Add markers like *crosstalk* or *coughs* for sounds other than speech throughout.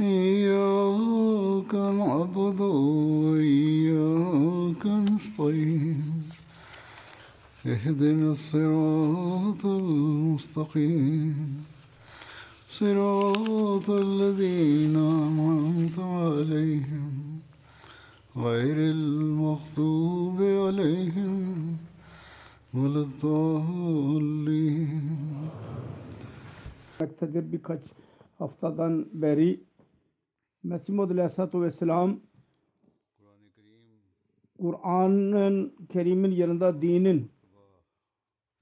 إياك نعبد وإياك نستعين. اهدنا الصراط المستقيم. صراط الذين أنعمت عليهم. غير المغضوب عليهم ولا الضالين. Mektedir birkaç haftadan beri Mesih Aleyhisselatü Vesselam Kur'an'ın Kerim'in yanında dinin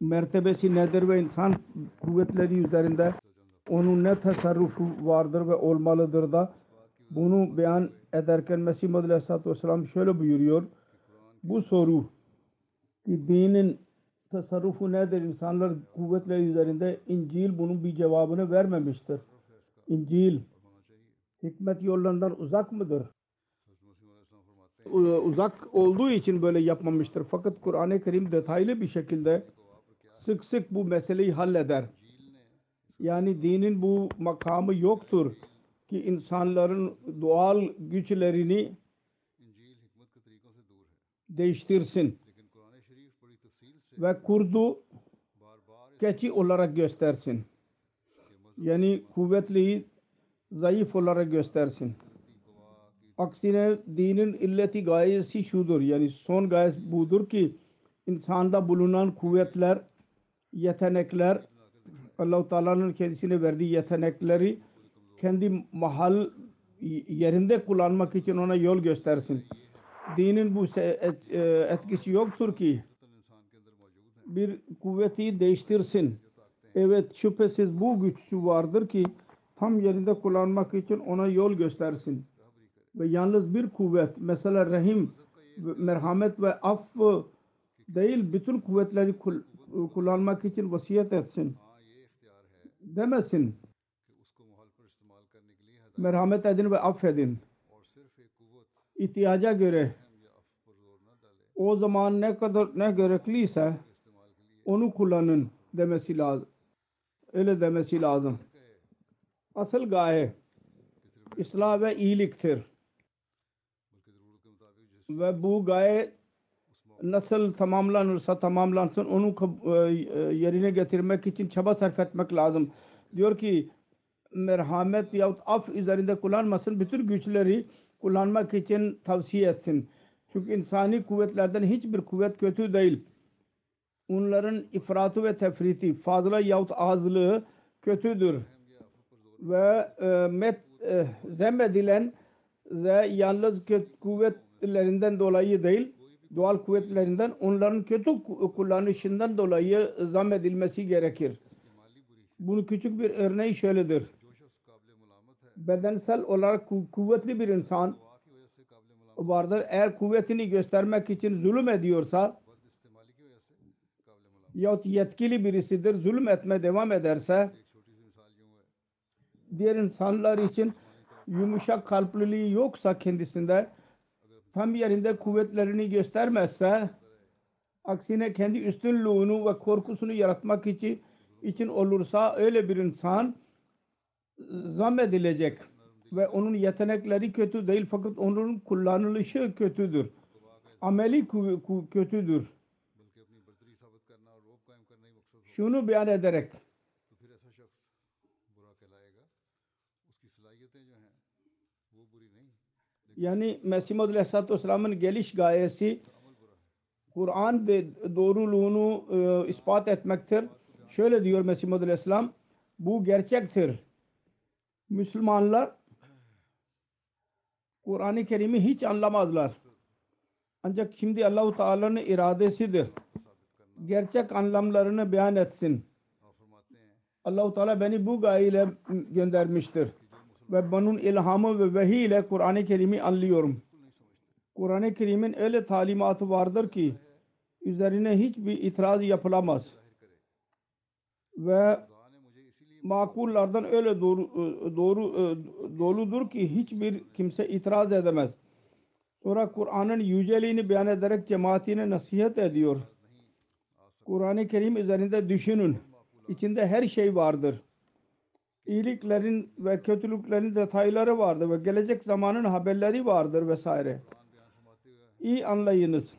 mertebesi nedir ve insan kuvvetleri üzerinde onun ne tasarrufu vardır ve olmalıdır da bunu beyan ederken Mesih Maud Aleyhisselatü Vesselam şöyle buyuruyor. Bu soru ki dinin tasarrufu nedir? İnsanlar kuvvetleri üzerinde İncil bunun bir cevabını vermemiştir. İncil hikmet yollarından uzak mıdır? U- Uzak olduğu için böyle yapmamıştır. Fakat Kur'an-ı Kerim detaylı bir şekilde sık sık bu meseleyi halleder. Yani dinin bu makamı yoktur ki insanların doğal güçlerini değiştirsin ve kurdu keçi olarak göstersin. Yani kuvvetliyi zayıf olarak göstersin. Aksine dinin illeti gayesi şudur. Yani son gayesi budur ki insanda bulunan kuvvetler, yetenekler Allah-u Teala'nın kendisine verdiği yetenekleri kendi mahal yerinde kullanmak için ona yol göstersin. Dinin bu e, etkisi yoktur ki bir kuvveti değiştirsin. Evet şüphesiz bu güçlü vardır ki tam yerinde kullanmak için ona yol göstersin. Ve yalnız bir kuvvet mesela rahim, merhamet ve affı değil bütün kuvvetleri kul- kullanmak için vasiyet etsin. Demesin. Merhamet edin ve affedin. İhtiyaca göre o zaman ne kadar ne gerekliyse onu kullanın demesi lazım. Öyle demesi lazım. Asıl gaye ıslah ve iyiliktir. Ve bu gaye nasıl tamamlanırsa tamamlansın onu e, e, yerine getirmek için çaba sarf etmek lazım. Diyor ki merhamet yahut af üzerinde kullanmasın. Bütün güçleri kullanmak için tavsiye etsin. Çünkü insani kuvvetlerden hiçbir kuvvet kötü değil. Onların ifratı ve tefriti, fazla yahut azlığı kötüdür. Ve e, met, e, zemmedilen ve yalnız kuvvetlerinden dolayı değil, doğal kuvvetlerinden onların kötü ku- kullanışından dolayı zammedilmesi gerekir. Bunun küçük bir örneği şöyledir. Bedensel olarak ku- kuvvetli bir insan vardır. Eğer kuvvetini göstermek için zulüm ediyorsa yahut yetkili birisidir zulüm etme devam ederse diğer insanlar için yumuşak kalpliliği yoksa kendisinde tam yerinde kuvvetlerini göstermezse aksine kendi üstünlüğünü ve korkusunu yaratmak için için olursa öyle bir insan zammedilecek ve onun yetenekleri kötü değil fakat onun kullanılışı kötüdür. Ameli kötüdür. Şunu beyan ederek yani Mesih Maud Aleyhisselatü Vesselam'ın geliş gayesi Kur'an ve doğruluğunu e, ispat etmektir. Şöyle diyor Mesih Muhammed Aleyhisselam bu gerçektir. Müslümanlar Kur'an-ı Kerim'i hiç anlamazlar. Ancak şimdi Allahu Teala'nın iradesidir. Gerçek anlamlarını beyan etsin. Allahu Teala beni bu gayeyle göndermiştir. Ve bunun ilhamı ve vehiy ile Kur'an-ı Kerim'i anlıyorum. Kur'an-ı Kerim'in öyle talimatı vardır ki üzerine hiçbir itiraz yapılamaz. Ve makullardan öyle doğru, doğru doludur ki hiçbir kimse itiraz edemez. Sonra Kur'an'ın yüceliğini beyan ederek cemaatine nasihat ediyor. Kur'an-ı Kerim üzerinde düşünün. İçinde her şey vardır. İyiliklerin ve kötülüklerin detayları vardır ve gelecek zamanın haberleri vardır vesaire. İyi anlayınız.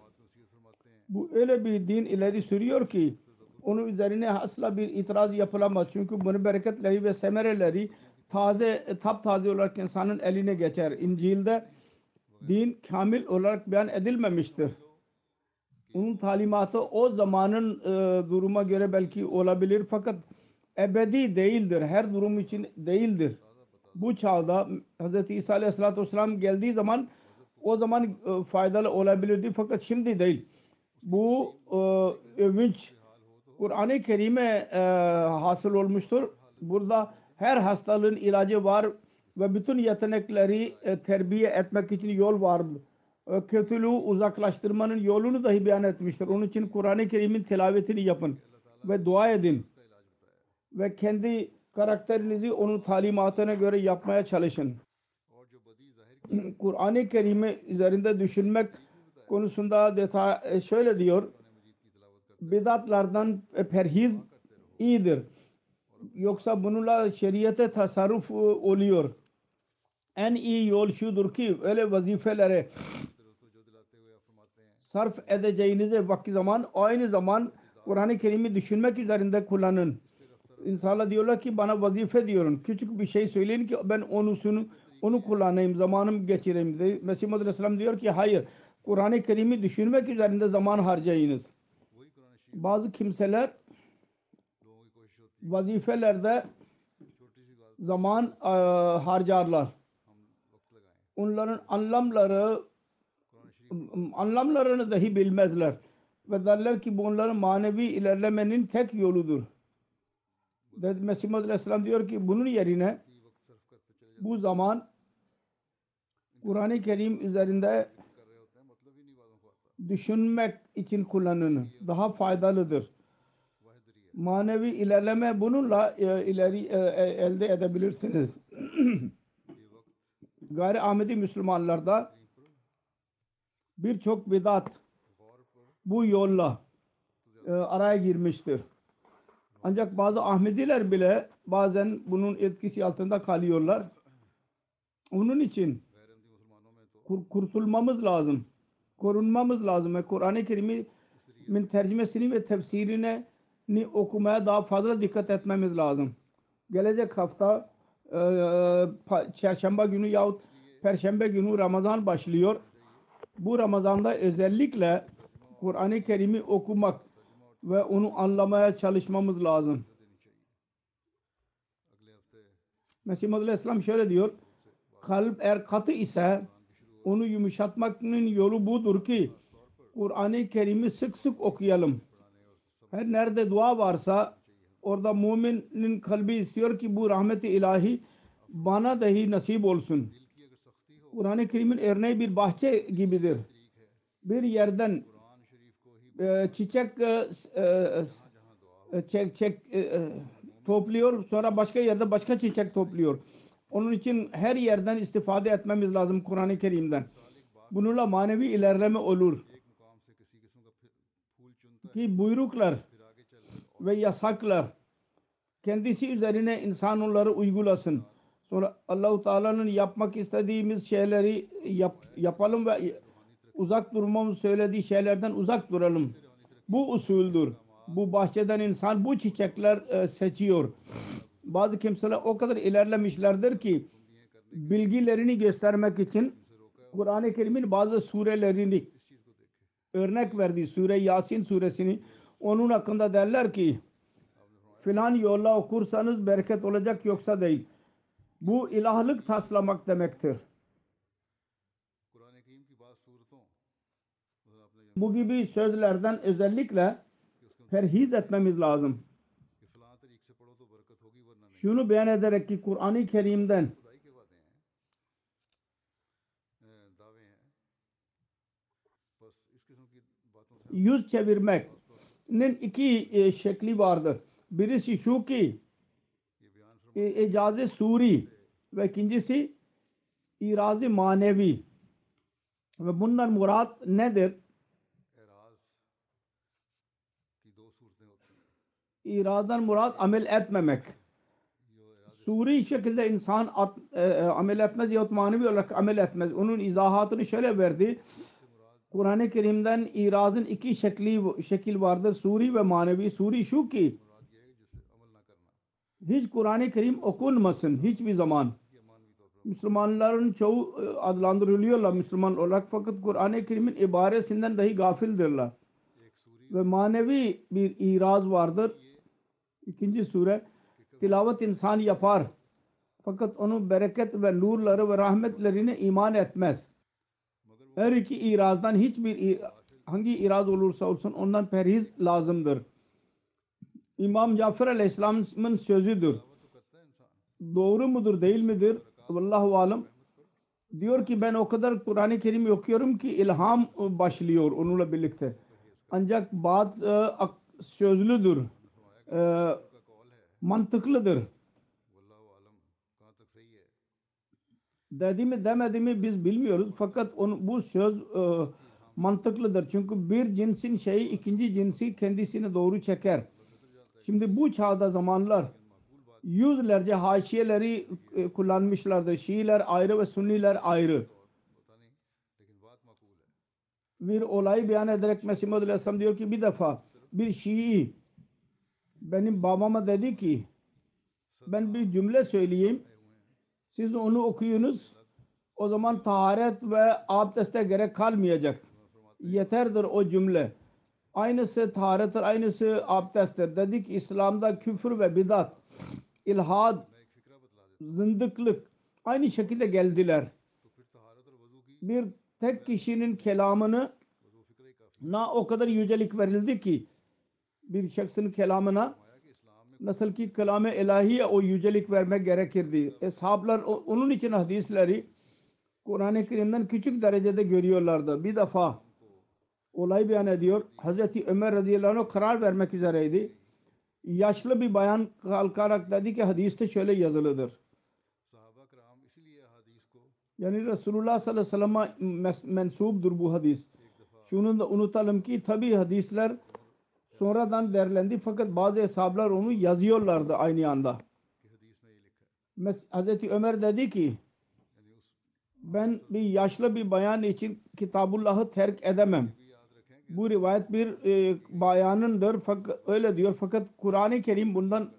Bu öyle bir din ileri sürüyor ki onun üzerine asla bir itiraz yapılamaz. Çünkü bunun bereketleri ve semereleri taze, taptaze olarak insanın eline geçer. İncil'de din kamil olarak beyan edilmemiştir. Onun talimatı o zamanın e, duruma göre belki olabilir fakat ebedi değildir. Her durum için değildir. Bu çağda Hz. İsa Aleyhisselatü Vesselam geldiği zaman o zaman e, faydalı olabilirdi fakat şimdi değil. Bu e, övünç Kur'an-ı Kerim'e e, hasıl olmuştur. Burada her hastalığın ilacı var ve bütün yetenekleri e, terbiye etmek için yol var. Kötülüğü uzaklaştırmanın yolunu dahi beyan etmiştir. Onun için Kur'an-ı Kerim'in tilavetini yapın ve dua edin. Ve kendi karakterinizi onun talimatına göre yapmaya çalışın. *clears throat* Kur'an-ı Kerim'i üzerinde düşünmek konusunda detay şöyle diyor. Bidatlardan perhiz iyidir. Yoksa bununla şeriyete tasarruf oluyor. En iyi yol şudur ki öyle vazifelere sarf edeceğinize vakti zaman aynı zaman Kur'an-ı Kerim'i düşünmek üzerinde kullanın. İnsanlar diyorlar ki bana vazife diyorum. Küçük bir şey söyleyin ki ben onu sunu, onu kullanayım, zamanım geçireyim. Mesih Muhammed Aleyhisselam diyor ki hayır. Kur'an-ı Kerim'i düşünmek üzerinde zaman harcayınız. Bazı kimseler vazifelerde zaman e, harcarlar. Onların anlamları anlamlarını dahi bilmezler. Ve derler ki bu onların manevi ilerlemenin tek yoludur. Mesih Aleyhisselam diyor ki bunun yerine bu zaman Kur'an-ı Kerim üzerinde düşünmek için kullanın. Daha faydalıdır. Manevi ilerleme bununla e, ileri e, elde edebilirsiniz. *clears throat* Gayri Ahmedi Müslümanlarda birçok bidat bu yolla e, araya girmiştir. Ancak bazı Ahmediler bile bazen bunun etkisi altında kalıyorlar. Onun için kur, kurtulmamız lazım. Korunmamız lazım. Ve Kur'an-ı Kerim'in tercümesini ve tefsirine ni okumaya daha fazla dikkat etmemiz lazım. Gelecek hafta e, çarşamba günü yahut perşembe günü Ramazan başlıyor. Bu Ramazan'da özellikle Kur'an-ı Kerim'i okumak ve onu anlamaya çalışmamız lazım. Mesih Muhammed Aleyhisselam şöyle diyor. Kalp eğer katı ise onu yumuşatmanın yolu budur ki Kur'an-ı Kerim'i sık sık okuyalım. Her nerede dua varsa orada müminin kalbi istiyor ki bu rahmeti ilahi bana dahi nasip olsun. Kur'an-ı Kerim'in örneği bir bahçe gibidir. Bir yerden çiçek e, e, çek, çek, e, topluyor sonra başka yerde başka çiçek topluyor. Onun için her yerden istifade etmemiz lazım Kur'an-ı Kerim'den. Bununla manevi ilerleme olur. Ki buyruklar ve yasaklar kendisi üzerine insan onları uygulasın. Sonra Allahu Teala'nın yapmak istediğimiz şeyleri yap, yapalım ve uzak durmamız söylediği şeylerden uzak duralım. Bu usuldür. Bu bahçeden insan bu çiçekler e, seçiyor. Bazı kimseler o kadar ilerlemişlerdir ki bilgilerini göstermek için Kur'an-ı Kerim'in bazı surelerini örnek verdi Sure Yasin suresini. Onun hakkında derler ki filan yolla okursanız bereket olacak yoksa değil. Bu ilahlık taslamak demektir. bu gibi sözlerden özellikle perhiz etmemiz lazım. Şunu beyan ederek ki Kur'an-ı Kerim'den yüz çevirmeknin iki e, şekli vardır. Birisi şu ki e, icazı suri ve ikincisi irazi manevi ve bunlar murat nedir? İradan murat amel etmemek. Suri şekilde insan at, e, e, amel etmez yahut manevi olarak amel etmez. Onun izahatını şöyle verdi. Kur'an-ı Kerim'den irazın iki şekli, şekil vardır. Suri ve manevi. Suri şu ki hiç Kur'an-ı Kerim okunmasın hiçbir zaman. Müslümanların çoğu e, adlandırılıyorlar Müslüman olarak fakat Kur'an-ı Kerim'in ibaresinden dahi gafildirler. Ve manevi bir iraz vardır İkinci sure tilavet insan yapar. Fakat onun bereket ve nurları ve rahmetlerine iman etmez. Her iki irazdan hiçbir hangi iraz olursa olsun ondan perhiz lazımdır. İmam Cafer Aleyhisselam'ın sözüdür. Doğru mudur değil midir? Vallahu alem. Diyor ki ben o kadar Kur'an-ı Kerim okuyorum ki ilham başlıyor onunla birlikte. Ancak bazı e, sözlüdür ee, mantıklıdır. Dedi mi mi biz bilmiyoruz. Fakat on, bu söz e, mantıklıdır. Çünkü bir cinsin şeyi ikinci cinsi kendisine doğru çeker. Şimdi bu çağda zamanlar yüzlerce haşiyeleri e, kullanmışlardır. Şiiler ayrı ve Sünniler ayrı. Bir olay beyan ederek Mesih Aleyhisselam diyor ki bir defa bir Şii benim babama dedi ki ben bir cümle söyleyeyim. Siz onu okuyunuz. O zaman taharet ve abdeste gerek kalmayacak. Yeterdir o cümle. Aynısı taharettir, aynısı abdesttir. Dedik İslam'da küfür ve bidat, ilhad, zındıklık aynı şekilde geldiler. Bir tek kişinin kelamını na o kadar yücelik verildi ki bir şahsın kelamına nasıl ki kelam-ı o yücelik vermek gerekirdi. Eshablar onun için hadisleri Kur'an-ı Kerim'den küçük derecede görüyorlardı. Bir defa olay beyan ediyor. Hz. Ömer radıyallahu anh karar vermek üzereydi. Yaşlı bir bayan kalkarak dedi ki hadiste şöyle yazılıdır. Yani Resulullah sallallahu aleyhi ve sellem'e mensubdur bu hadis. Şunu da unutalım ki tabi hadisler Sonradan derlendi fakat bazı hesaplar onu yazıyorlardı aynı anda. Hz. Ömer dedi ki ben bir yaşlı bir bayan için Kitabullah'ı terk edemem. Bu rivayet bir e, bayanındır fakat öyle diyor fakat Kur'an-ı Kerim bundan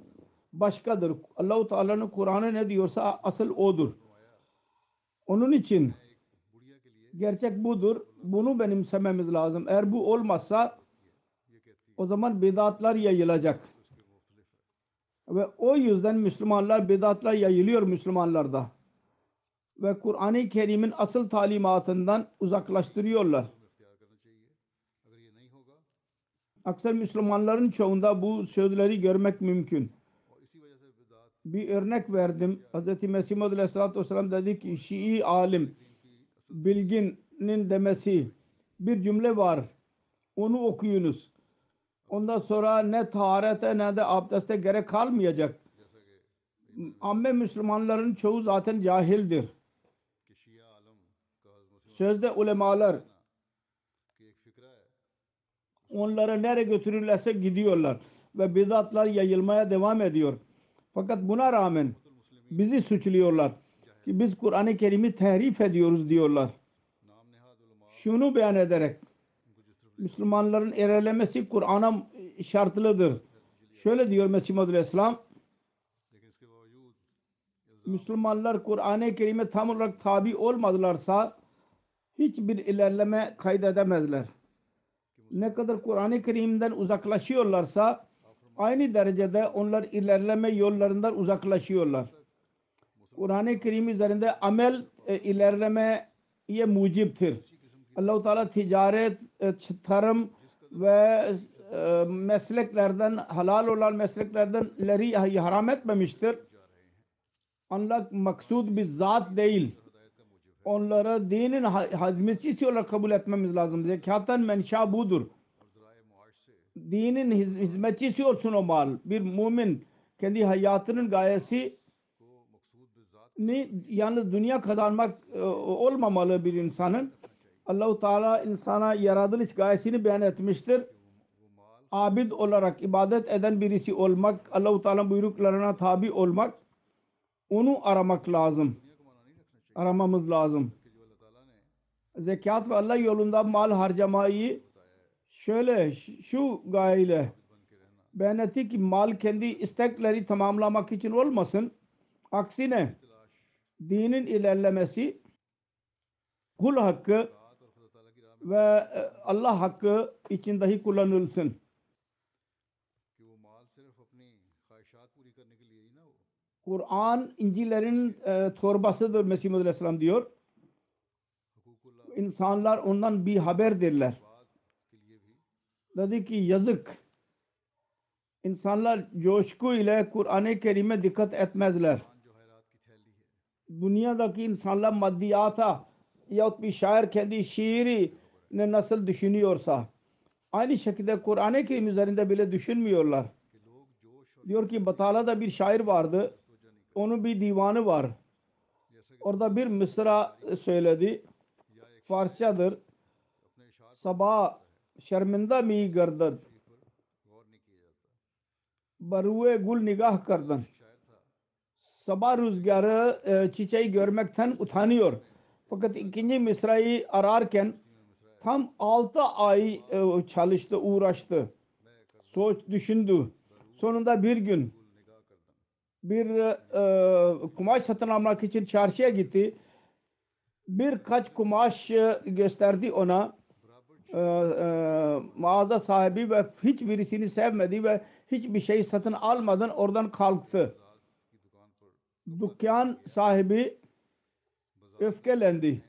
başkadır. Allahu Teala'nın Kur'an'ı ne diyorsa asıl odur. Onun için gerçek budur. Bunu benimsememiz lazım. Eğer bu olmazsa o zaman bidatlar yayılacak. Ve o yüzden Müslümanlar bidatlar yayılıyor Müslümanlarda. Ve Kur'an-ı Kerim'in asıl talimatından uzaklaştırıyorlar. Aksar Müslümanların çoğunda bu sözleri görmek mümkün. Bir örnek verdim. Hz. Mesih Muhammed Aleyhisselatü Vesselam dedi ki Şii alim bilginin demesi bir cümle var. Onu okuyunuz. Ondan sonra ne taharete ne de abdeste gerek kalmayacak. Amme Müslümanların çoğu zaten cahildir. Sözde ulemalar onları nereye götürürlerse gidiyorlar ve bidatlar yayılmaya devam ediyor. Fakat buna rağmen bizi suçluyorlar ki biz Kur'an-ı Kerim'i tehrif ediyoruz diyorlar. Şunu beyan ederek Müslümanların erelemesi Kur'an'a şartlıdır. Şöyle diyor Mesih Madül İslam Müslümanlar Kur'an-ı Kerim'e tam olarak tabi olmadılarsa hiçbir ilerleme kaydedemezler. Ne kadar Kur'an-ı Kerim'den uzaklaşıyorlarsa aynı derecede onlar ilerleme yollarından uzaklaşıyorlar. Kur'an-ı Kerim üzerinde amel e, ilerlemeye muciptir Allah-u Teala ticaret, e, tarım ve e, mesleklerden halal olan mesleklerdenleri haram etmemiştir. Ancak maksud bir zat değil. Onlara dinin ha- hizmetçisi olarak kabul etmemiz lazım. Zekatın menşa budur. Dinin hiz- hizmetçisi olsun o mal. Bir mümin kendi hayatının gayesi ni yalnız dünya kazanmak e, olmamalı bir insanın. Allahu Teala insana yaratılış gayesini beyan etmiştir. Abid olarak ibadet eden birisi olmak, Allahu Teala buyruklarına tabi olmak, onu aramak lazım. Aramamız lazım. Zekat ve Allah yolunda mal harcamayı şöyle şu gayeyle beyan etti ki mal kendi istekleri tamamlamak için olmasın. Aksine dinin ilerlemesi kul hakkı ve e, Allah hakkı için dahi kullanılsın. Kur'an incilerin e, torbasıdır Mesih Muhammed Aleyhisselam diyor. İnsanlar ondan bir haberdirler. Dedi ki yazık. İnsanlar coşku ile Kur'an-ı Kerim'e dikkat etmezler. Dünyadaki insanlar maddiyata yahut bir şair kendi şiiri ne nasıl düşünüyorsa aynı şekilde Kur'an-ı Kerim üzerinde bile düşünmüyorlar. Diyor ki Batala'da bir şair vardı. Onun bir divanı var. Orada bir mısra söyledi. Farsçadır. Sabah şerminda mi gardın. Baruye gül nigah kardın. Sabah rüzgarı e, çiçeği görmekten utanıyor. Fakat ikinci mısrayı ararken Tam 6 ay e, çalıştı, uğraştı. Soğuk düşündü. Sonunda bir gün bir e, e kumaş satın almak için çarşıya gitti. Birkaç kumaş e, gösterdi ona. E, e, mağaza sahibi ve hiçbirisini sevmedi ve hiçbir şey satın almadan oradan kalktı. Dükkan sahibi öfkelendi.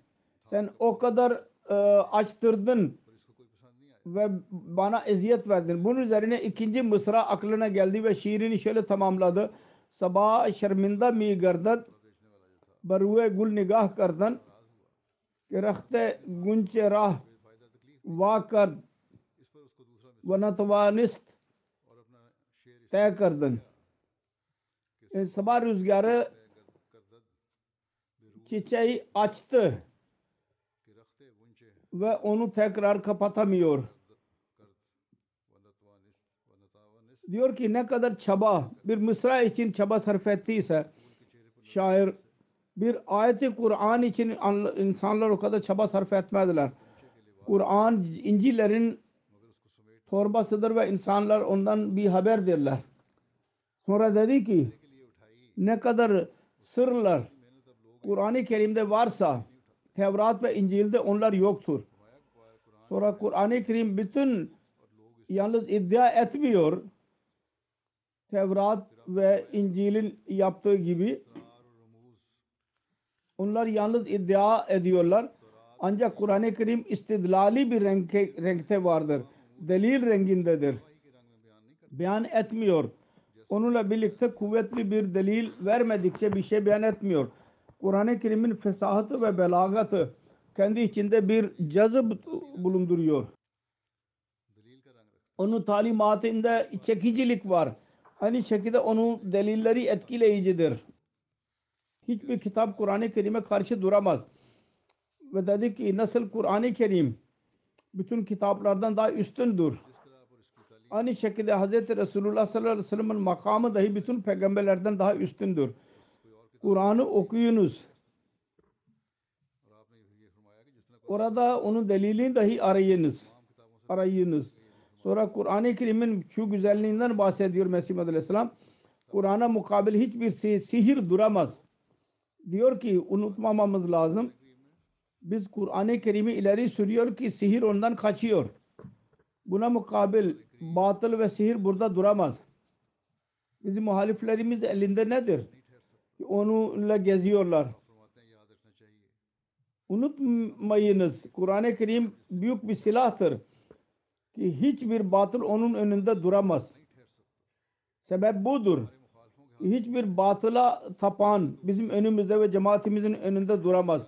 Sen o kadar e, açtırdın पर इसको कोई पसंद नहीं आया ve bana eziyet verdin. Bunun üzerine ikinci mısra aklına geldi ve şiirini şöyle tamamladı. Sabah şerminda mi gardad बेचने वाला जो था baruye gul nigah kardan नाराज हुआ कि रखते गुंचे राह बेफायदा तकलीफ वाकर इस पर उसको दूसरा मिसरा व नतवानिस्त और अपना शेर इस तय करदन E, sabah rüzgarı करदद बेरूह çiçeği açtı के रखते गुंचे ve onu tekrar kapatamıyor. Diyor ki ne kadar çaba bir Mısra için çaba sarf ettiyse şair bir ayeti Kur'an için insanlar o kadar çaba sarf etmezler. Kur'an incilerin torbasıdır ve insanlar ondan bir haberdirler. Sonra dedi ki ne kadar sırlar Kur'an-ı Kerim'de varsa Tevrat ve İncil'de onlar yoktur. Sonra Kur'an-ı Kerim bütün yalnız iddia etmiyor. Tevrat ve İncil'in yaptığı gibi onlar yalnız iddia ediyorlar. Ancak Kur'an-ı Kerim istidlali bir renkte, renkte vardır. Delil rengindedir. Beyan etmiyor. Onunla birlikte kuvvetli bir delil vermedikçe bir şey beyan etmiyor. Kur'an-ı Kerim'in fesahatı ve belagatı kendi içinde bir cazı bulunduruyor. Onun talimatında çekicilik var. Aynı şekilde onun delilleri etkileyicidir. Hiçbir kitap Kur'an-ı Kerim'e karşı duramaz. Ve dedi ki nasıl Kur'an-ı Kerim bütün kitaplardan daha üstündür. Aynı şekilde Hz. Resulullah sallallahu aleyhi ve sellem'in makamı dahi bütün peygamberlerden daha üstündür. Kur'an'ı okuyunuz. Orada onun delilini dahi arayınız. Arayınız. Sonra Kur'an-ı Kerim'in şu güzelliğinden bahsediyor Mesih Madalya Aleyhisselam. Kur'an'a mukabil hiçbir si sihir duramaz. Diyor ki unutmamamız lazım. Biz Kur'an-ı Kerim'i ileri sürüyor ki sihir ondan kaçıyor. Buna mukabil batıl ve sihir burada duramaz. Bizim muhaliflerimiz elinde nedir? onunla geziyorlar. Unutmayınız Kur'an-ı Kerim büyük bir silahtır ki hiçbir batıl onun önünde duramaz. Sebep budur. Hiçbir batıla tapan bizim önümüzde ve cemaatimizin önünde duramaz.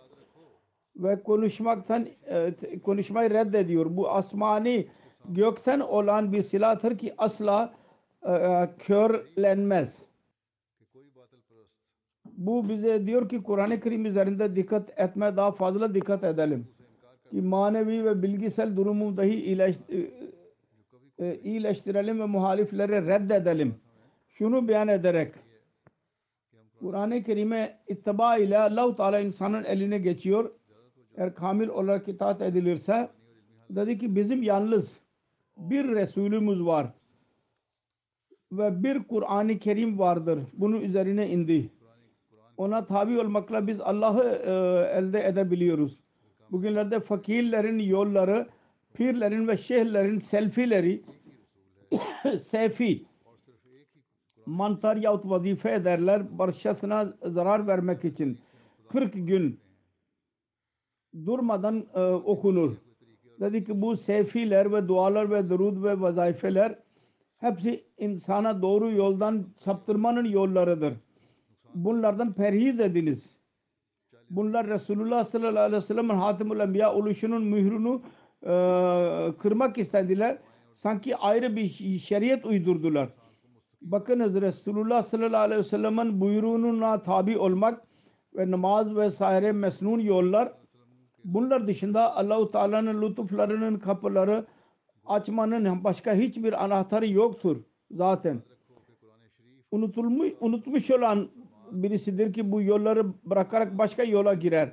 Ve konuşmaktan e, konuşmayı reddediyor. Bu asmani gökten olan bir silahtır ki asla e, körlenmez. Bu bize diyor ki Kur'an-ı Kerim üzerinde dikkat etme daha fazla dikkat edelim. Ki manevi ve bilgisel durumu dahi iyileş, e, e, iyileştirelim ve muhalifleri reddedelim. Şunu beyan ederek Kur'an-ı Kerim'e ittiba ile Allah-u Teala insanın eline geçiyor. Eğer kamil olarak itaat edilirse dedi ki bizim yalnız bir Resulümüz var ve bir Kur'an-ı Kerim vardır. Bunun üzerine indi ona tabi olmakla biz Allah'ı e, elde edebiliyoruz. Bugünlerde fakirlerin yolları, pirlerin ve şeyhlerin selfileri *coughs* sefi mantar yahut vazife ederler başkasına zarar vermek için. 40 gün durmadan e, okunur. Dedi ki bu sefiler ve dualar ve durud ve vazifeler hepsi insana doğru yoldan saptırmanın yollarıdır bunlardan perhiz ediniz. Bunlar Resulullah sallallahu aleyhi ve sellem'in Hatimul Enbiya oluşunun mührünü e, kırmak istediler. Sanki ayrı bir şeriat uydurdular. Bakınız Resulullah sallallahu aleyhi ve sellem'in buyruğuna tabi olmak ve namaz vesaire mesnun yollar bunlar dışında Allahu Teala'nın lütuflarının kapıları açmanın başka hiçbir anahtarı yoktur zaten. Unutulmuş, unutmuş olan birisidir ki bu yolları bırakarak başka yola girer.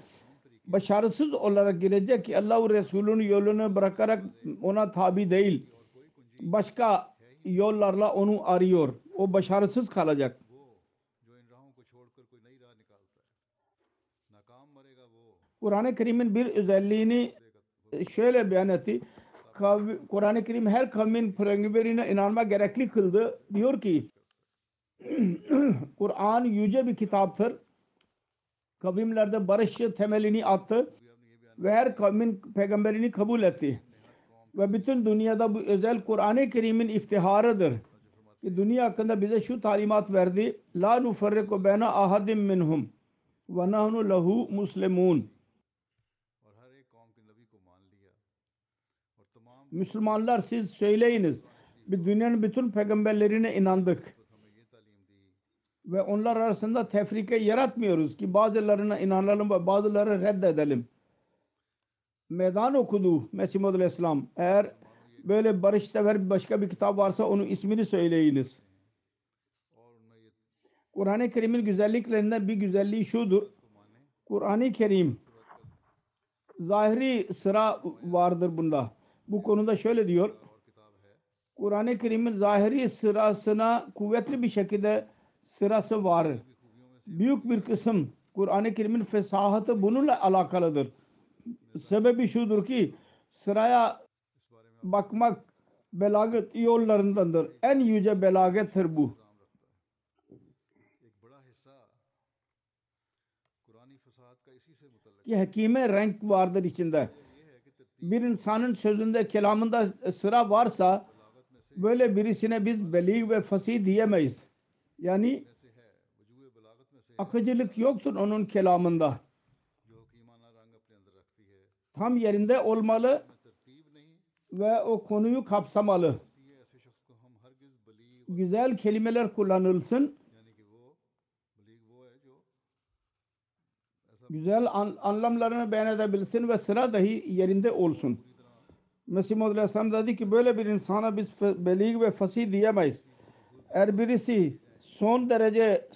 Başarısız olarak girecek ki Allah Resulü'nün yolunu bırakarak ona tabi değil. Başka yollarla onu arıyor. O başarısız kalacak. Kur'an-ı Kerim'in bir özelliğini e, şöyle beyan etti. Kur'an-ı Kerim her kavmin peygamberine inanma gerekli kıldı. Diyor ki *clears throat* Kur'an yüce bir kitaptır. Kavimlerde barış temelini attı ve her kavmin peygamberini kabul etti. Ve bütün dünyada bu özel Kur'an-ı Kerim'in iftiharıdır. Ki dünya hakkında bize şu talimat verdi. La nufarriku beyne ahadim minhum ve nahnu lehu muslimun. Müslümanlar siz söyleyiniz. Biz dünyanın bütün peygamberlerine inandık ve onlar arasında tefrike yaratmıyoruz ki bazılarına inanalım ve bazıları reddedelim. Meydan okudu Mesih Madül İslam. Eğer böyle barışsever başka bir kitap varsa onun ismini söyleyiniz. Kur'an-ı Kerim'in güzelliklerinden bir güzelliği şudur. Kur'an-ı Kerim zahiri sıra vardır bunda. Bu konuda şöyle diyor. Kur'an-ı Kerim'in zahiri sırasına kuvvetli bir şekilde sırası var. Büyük bir kısım Kur'an-ı Kerim'in fesahatı bununla alakalıdır. Sebebi şudur ki sıraya bakmak belaget yollarındandır. En yüce belagettir bu. Ki hakime renk vardır içinde. Bir insanın sözünde, kelamında sıra varsa böyle birisine biz belig ve fasih diyemeyiz. Yani akıcılık yoktur onun kelamında. Tam yerinde olmalı ve o konuyu kapsamalı. Güzel kelimeler kullanılsın. Güzel anlamlarını beyan edebilsin ve sıra dahi yerinde olsun. Mesih Muhammed dedi ki böyle bir insana biz belig ve fasih diyemeyiz. Eğer birisi son derece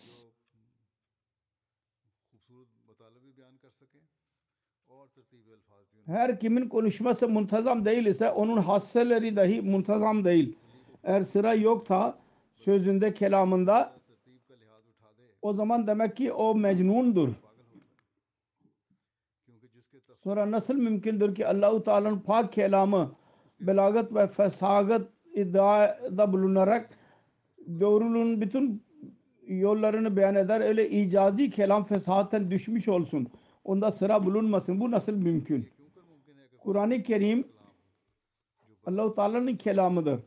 her kimin konuşması muntazam değil ise onun hasseleri dahi muntazam değil. Eğer sıra yoksa sözünde kelamında o zaman demek ki o mecnundur. Sonra nasıl mümkündür ki Allahu Teala'nın pak kelamı belagat ve fesagat iddiada bulunarak doğruluğun bütün yollarını beyan eder. Öyle icazi kelam fesahaten düşmüş olsun. Onda sıra bulunmasın. Bu nasıl mümkün? Kur'an-ı Kerim Allah-u Teala'nın kelamıdır.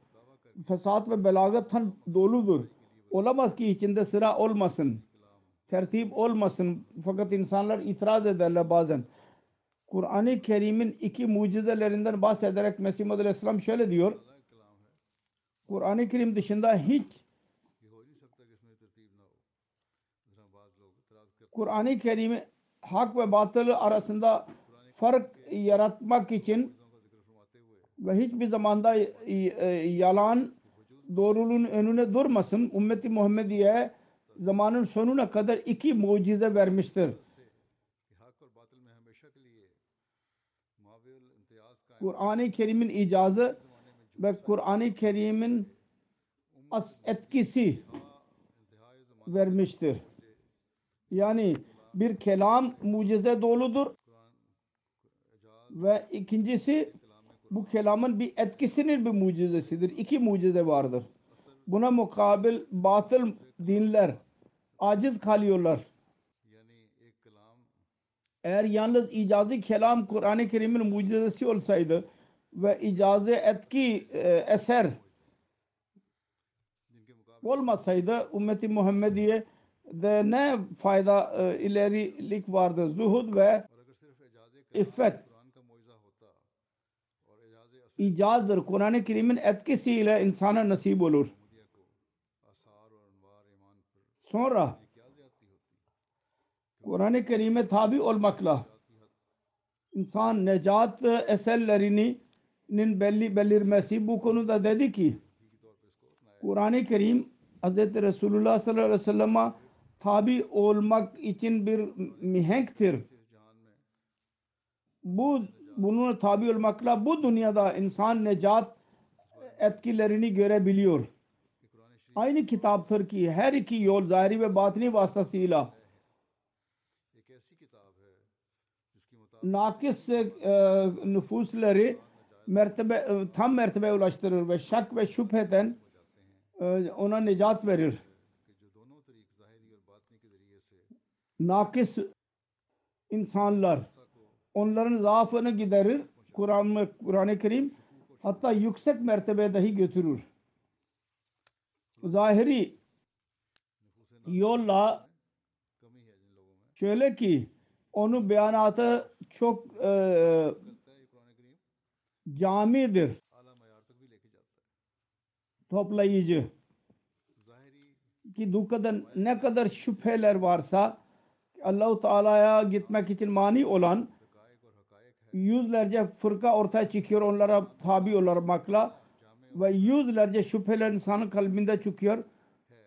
Fesat ve belagattan doludur. Olamaz ki içinde sıra olmasın. Tertip olmasın. Fakat insanlar itiraz ederler bazen. Kur'an-ı Kerim'in iki mucizelerinden bahsederek Mesih Madalya Aleyhisselam şöyle diyor. Kur'an-ı Kerim dışında hiç Kur'an-ı Kerim'i hak ve batıl arasında fark yaratmak için ve hiçbir zamanda e, e, yalan doğruluğun önüne durmasın. Ümmeti Muhammediye zamanın sonuna kadar iki mucize vermiştir. Kur'an-ı Kerim'in icazı ve Kur'an-ı Kerim'in etkisi vermiştir. Yani bir kelam mucize doludur. Ve ikincisi bu kelamın bir etkisinin bir mucizesidir. İki mucize vardır. Buna mukabil batıl dinler aciz kalıyorlar. Eğer yalnız icazi kelam Kur'an-ı Kerim'in mucizesi olsaydı ve icazi etki e, eser olmasaydı ümmeti Muhammediye de ne fayda e, ilerilik vardır. Zuhud ve iffet icazdır. Kur'an-ı Kerim'in etkisiyle insana nasip olur. Sonra Kur'an-ı Kerim'e tabi olmakla insan necat eserlerinin belli belirmesi bu konuda dedi ki Kur'an-ı Kerim Hz. Resulullah sallallahu aleyhi ve sellem'e tabi olmak için bir mihenktir. Bu bunun tabi olmakla bu dünyada insan necat etkilerini görebiliyor. Aynı kitaptır ki her iki yol zahiri ve batini vasıtasıyla nakis e, nüfusları mertebe, tam mertebeye ulaştırır ve şak ve şüpheden e, ona necat verir. nakis insanlar onların zaafını giderir. Kur'an Kur'an-ı Kerim hatta yüksek mertebe dahi götürür. Zahiri yolla şöyle ki onun beyanatı çok e, camidir. Toplayıcı. Ki kadar ne kadar şüpheler varsa Allahu Teala'ya gitmek için mani olan yüzlerce fırka ortaya çıkıyor onlara tabi olmakla ve yüzlerce şüpheler insanın kalbinde çıkıyor.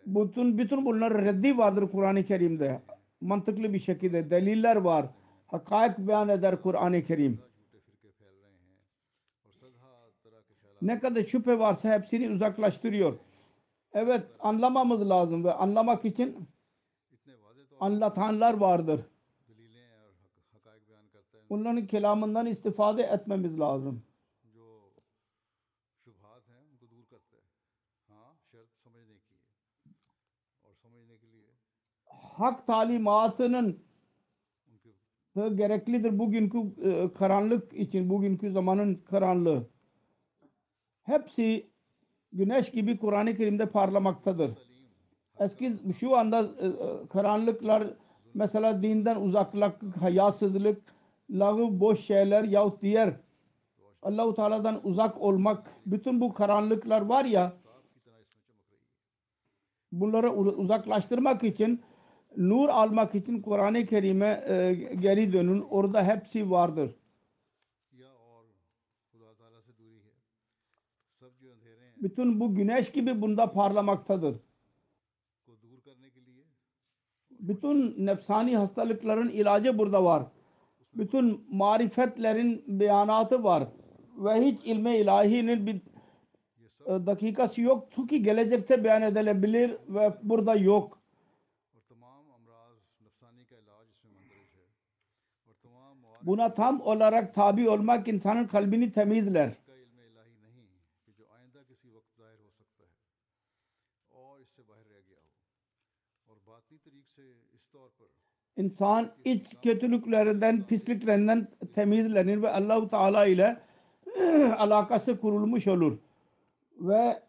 Bütün, bütün bunlar reddi vardır Kur'an-ı Kerim'de. Mantıklı bir şekilde deliller var. Hakaik beyan eder Kur'an-ı Kerim. Ne kadar şüphe varsa hepsini uzaklaştırıyor. Evet anlamamız lazım ve anlamak için anlatanlar vardır. Onların kelamından istifade etmemiz lazım. Hak talimatının gereklidir bugünkü e, karanlık için, bugünkü zamanın karanlığı. Hepsi güneş gibi Kur'an-ı Kerim'de parlamaktadır. Eski şu anda e, e, karanlıklar mesela dinden uzaklık, hayasızlık, lağım boş şeyler yahut diğer Allahu Teala'dan uzak olmak bütün bu karanlıklar var ya bunları uzaklaştırmak için nur almak için Kur'an-ı Kerim'e e, geri dönün. Orada hepsi vardır. Bütün bu güneş gibi bunda parlamaktadır bütün nefsani hastalıkların ilacı burada var. Bütün marifetlerin beyanatı var. Ve hiç ilme ilahinin bir e, dakikası yok. Çünkü gelecekte beyan edilebilir ve burada yok. Buna tam olarak tabi olmak insanın kalbini temizler. İnsan iç kötülüklerinden, pisliklerinden temizlenir ve Allahu Teala ile *clears throat* alakası kurulmuş olur. Ve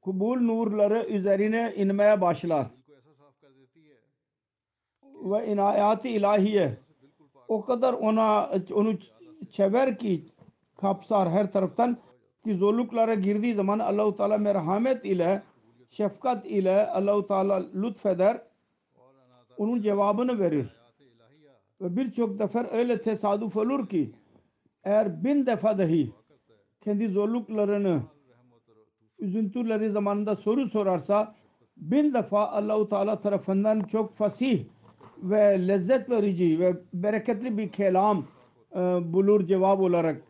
kubul nurları üzerine inmeye başlar. Ve inayat-ı ilahiye. O kadar ona onu çever ki kapsar her taraftan. Ki zorluklara girdiği zaman Allahu Teala merhamet ile şefkat ile Allahu Teala lütfeder onun cevabını verir. Ve birçok defa öyle tesadüf olur ki eğer bin defa dahi kendi zorluklarını üzüntüleri zamanında soru sorarsa bin defa Allahu Teala tarafından çok fasih ve lezzet verici ve bereketli bir kelam e, bulur cevap olarak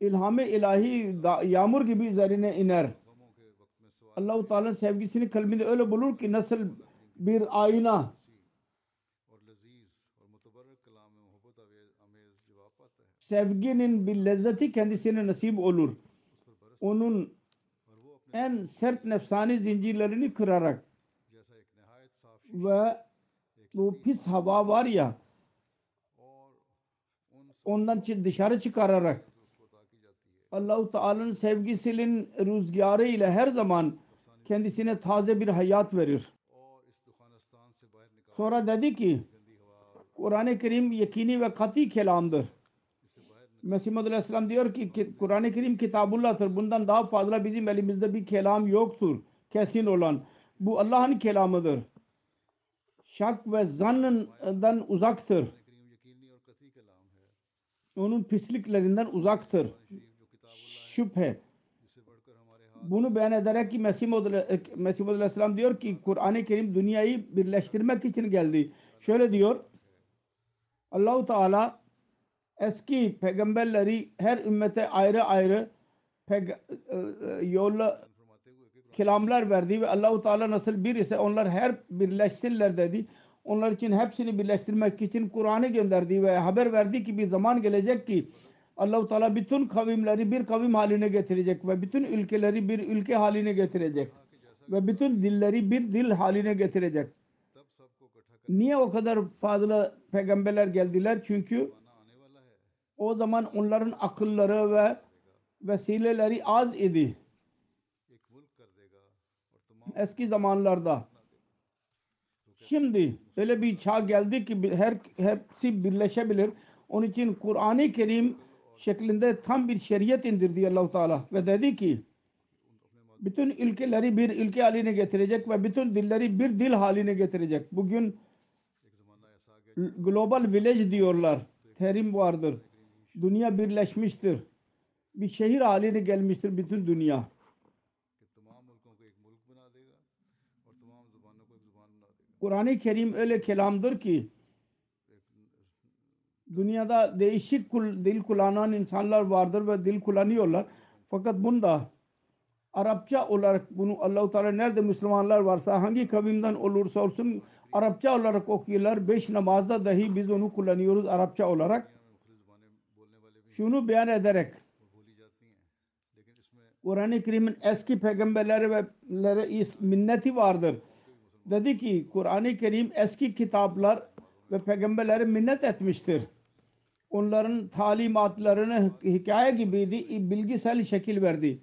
ilham-ı ilahi yağmur gibi üzerine iner. Allahu Teala'nın sevgisini kalbinde öyle bulur ki nasıl bir ayna. Sevginin bir lezzeti kendisine nasip olur. Onun en sert nefsani zincirlerini kırarak ve bu pis hava var ya ondan dışarı çıkararak Allahu Teala'nın sevgisinin rüzgarı ile her zaman kendisine taze bir hayat verir. Sonra dedi ki Kur'an-ı Kerim yakini ve kati kelamdır. Mesih Madül Aleyhisselam diyor ki Kur'an-ı Kerim kitabullah'tır. Bundan daha fazla bizim elimizde bir kelam yoktur. Kesin olan. Bu Allah'ın kelamıdır. Şak ve zannından uzaktır. Onun pisliklerinden uzaktır. Şüphe bunu beyan ederek ki Mesih e, Mesih Aleyhisselam diyor ki Kur'an-ı Kerim dünyayı birleştirmek için geldi. Şöyle diyor Allahu Teala eski peygamberleri her ümmete ayrı ayrı e, e, yolla kelamlar verdi ve Allahu Teala nasıl bir ise onlar her birleşsinler dedi. Onlar için hepsini birleştirmek için Kur'an'ı gönderdi ve haber verdi ki bir zaman gelecek ki Allahu Teala bütün kavimleri bir kavim haline getirecek ve bütün ülkeleri bir ülke haline getirecek ve bütün dilleri bir dil haline getirecek. Niye o kadar fazla peygamberler geldiler? Çünkü o zaman onların akılları ve vesileleri az idi. Eski zamanlarda. Şimdi öyle bir çağ geldi ki her hepsi birleşebilir. Onun için Kur'an-ı Kerim şeklinde tam bir şeriat indirdi Allahu Teala ve dedi ki bütün ülkeleri bir ülke haline getirecek ve bütün dilleri bir dil haline getirecek. Bugün global village diyorlar. Terim vardır. Dünya birleşmiştir. Bir şehir haline gelmiştir bütün dünya. Kur'an-ı Kerim öyle kelamdır ki dünyada değişik kul, dil kullanan insanlar vardır ve dil kullanıyorlar. Fakat bunda Arapça olarak bunu Allahu Teala nerede Müslümanlar varsa hangi kavimden olursa olsun Arapça olarak okuyorlar. Beş namazda dahi biz onu kullanıyoruz Arapça olarak. Şunu beyan ederek Kur'an-ı Kerim'in eski peygamberlere ve minneti vardır. Dedi ki Kur'an-ı Kerim eski kitaplar ve peygamberlere minnet etmiştir onların talimatlarını hikaye gibiydi, bilgisel şekil verdi.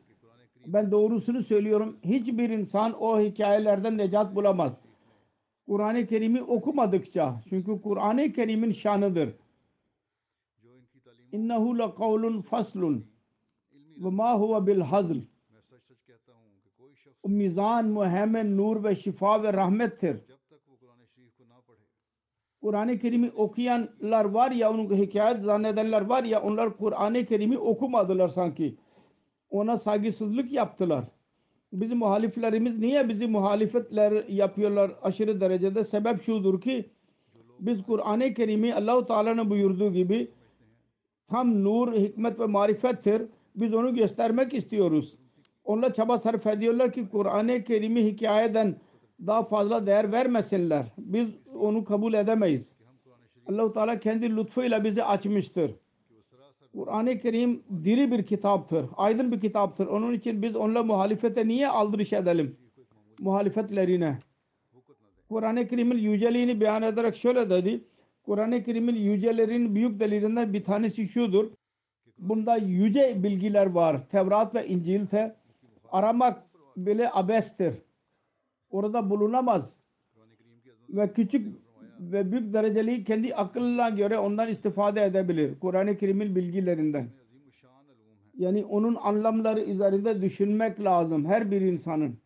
Ben doğrusunu söylüyorum. Hiçbir insan o hikayelerden necat bulamaz. Kur'an-ı Kerim'i okumadıkça çünkü Kur'an-ı Kerim'in şanıdır. İnnehu la kavlun faslun ve ma huve bil hazl. Mizan, muhemmen, nur ve şifa ve rahmettir Kur'an-ı Kerim'i okuyanlar var ya, onun hikayet zannedenler var ya, onlar Kur'an-ı Kerim'i okumadılar sanki. Ona saygısızlık yaptılar. Bizim muhaliflerimiz niye bizi muhalefetler yapıyorlar aşırı derecede? Sebep şudur ki biz Kur'an-ı Kerim'i Allahu Teala'nın buyurduğu gibi tam nur, hikmet ve marifettir. Biz onu göstermek istiyoruz. Onlar çaba sarf ediyorlar ki Kur'an-ı Kerim'i hikayeden daha fazla değer vermesinler. Biz onu kabul edemeyiz. Allahu Teala kendi lütfuyla bizi açmıştır. Kur'an-ı Kerim diri bir kitaptır. Aydın bir kitaptır. Onun için biz onunla muhalifete niye aldırış edelim? Muhalifetlerine. Kur'an-ı Kerim'in yüceliğini beyan ederek şöyle dedi. Kur'an-ı Kerim'in yücelerin büyük delillerinden bir tanesi şudur. Bunda yüce bilgiler var. Tevrat ve İncil'de aramak bile abestir. Orada bulunamaz ve küçük ve büyük dereceli kendi akıllına göre ondan istifade edebilir. Kur'an-ı Kerim'in bilgilerinden. Yani onun anlamları üzerinde düşünmek lazım her bir insanın.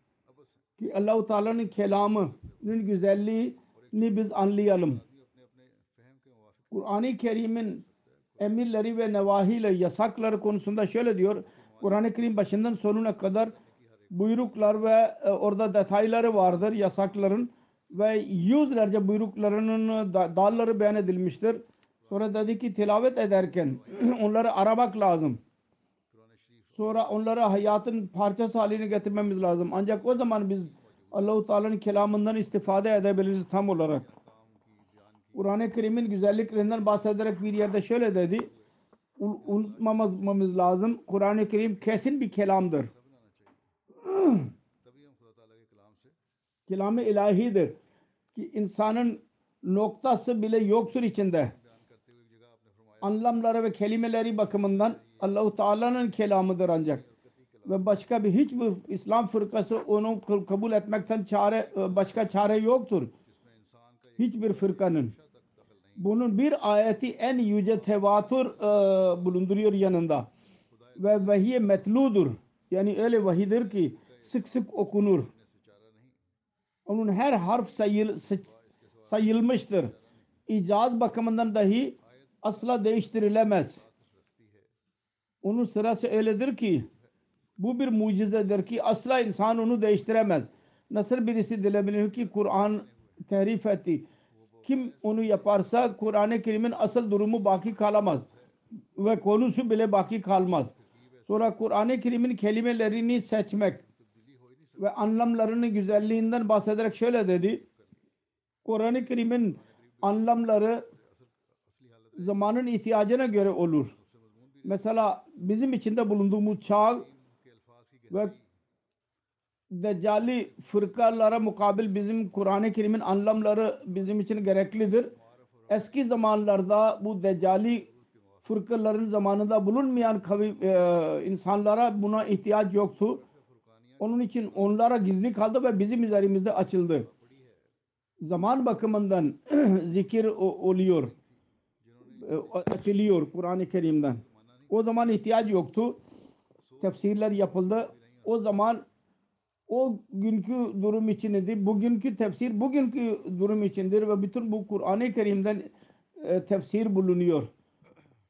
Ki Allahu Teala'nın kelamının güzelliğini biz anlayalım. Kur'an-ı Kerim'in emirleri ve nevahiyle yasakları konusunda şöyle diyor. Kur'an-ı Kerim başından sonuna kadar buyruklar ve e, orada detayları vardır yasakların ve yüzlerce buyruklarının da, dalları beyan edilmiştir. Sonra dedi ki tilavet ederken *clears throat* onları aramak lazım. Sonra onları hayatın parçası haline getirmemiz lazım. Ancak o zaman biz Allahu Teala'nın kelamından istifade edebiliriz tam olarak. Kur'an-ı Kerim'in güzelliklerinden bahsederek bir yerde şöyle dedi. Unutmamamız lazım. Kur'an-ı Kerim kesin bir kelamdır. *clears throat* Kelam-ı ilahidir ki insanın noktası bile yoktur içinde. Anlamları ve kelimeleri bakımından Allahu Teala'nın kelamıdır ancak. Ve başka bir hiçbir İslam fırkası onu kabul etmekten çare e, başka çare yoktur. Hiçbir fırkanın. Bunun bir ayeti en yüce tevatür e, bulunduruyor yanında. Ve vahiy metludur. Yani öyle vahidir ki sık sık okunur. Onun her harf sayıl, sayılmıştır. İcaz bakımından dahi asla değiştirilemez. Onun sırası öyledir ki bu bir mucizedir ki asla insan onu değiştiremez. Nasıl birisi dilebilir ki Kur'an tehrif etti. Kim onu yaparsa Kur'an-ı Kerim'in asıl durumu baki kalamaz. Ve konusu bile baki kalmaz. Sonra Kur'an-ı Kerim'in kelimelerini seçmek ve anlamlarının güzelliğinden bahsederek şöyle dedi. Kur'an-ı Kerim'in anlamları zamanın ihtiyacına göre olur. Mesela bizim içinde bulunduğumuz çağ ve deccali fırkalara mukabil bizim Kur'an-ı Kerim'in anlamları bizim için gereklidir. Eski zamanlarda bu deccali fırkaların zamanında bulunmayan kavi, e, insanlara buna ihtiyaç yoktu. Onun için onlara gizli kaldı ve bizim üzerimizde açıldı. Zaman bakımından *clears throat* zikir oluyor. E, açılıyor Kur'an-ı Kerim'den. O zaman ihtiyaç yoktu. Tefsirler yapıldı. O zaman o günkü durum için idi. Bugünkü tefsir bugünkü durum içindir ve bütün bu Kur'an-ı Kerim'den e, tefsir bulunuyor.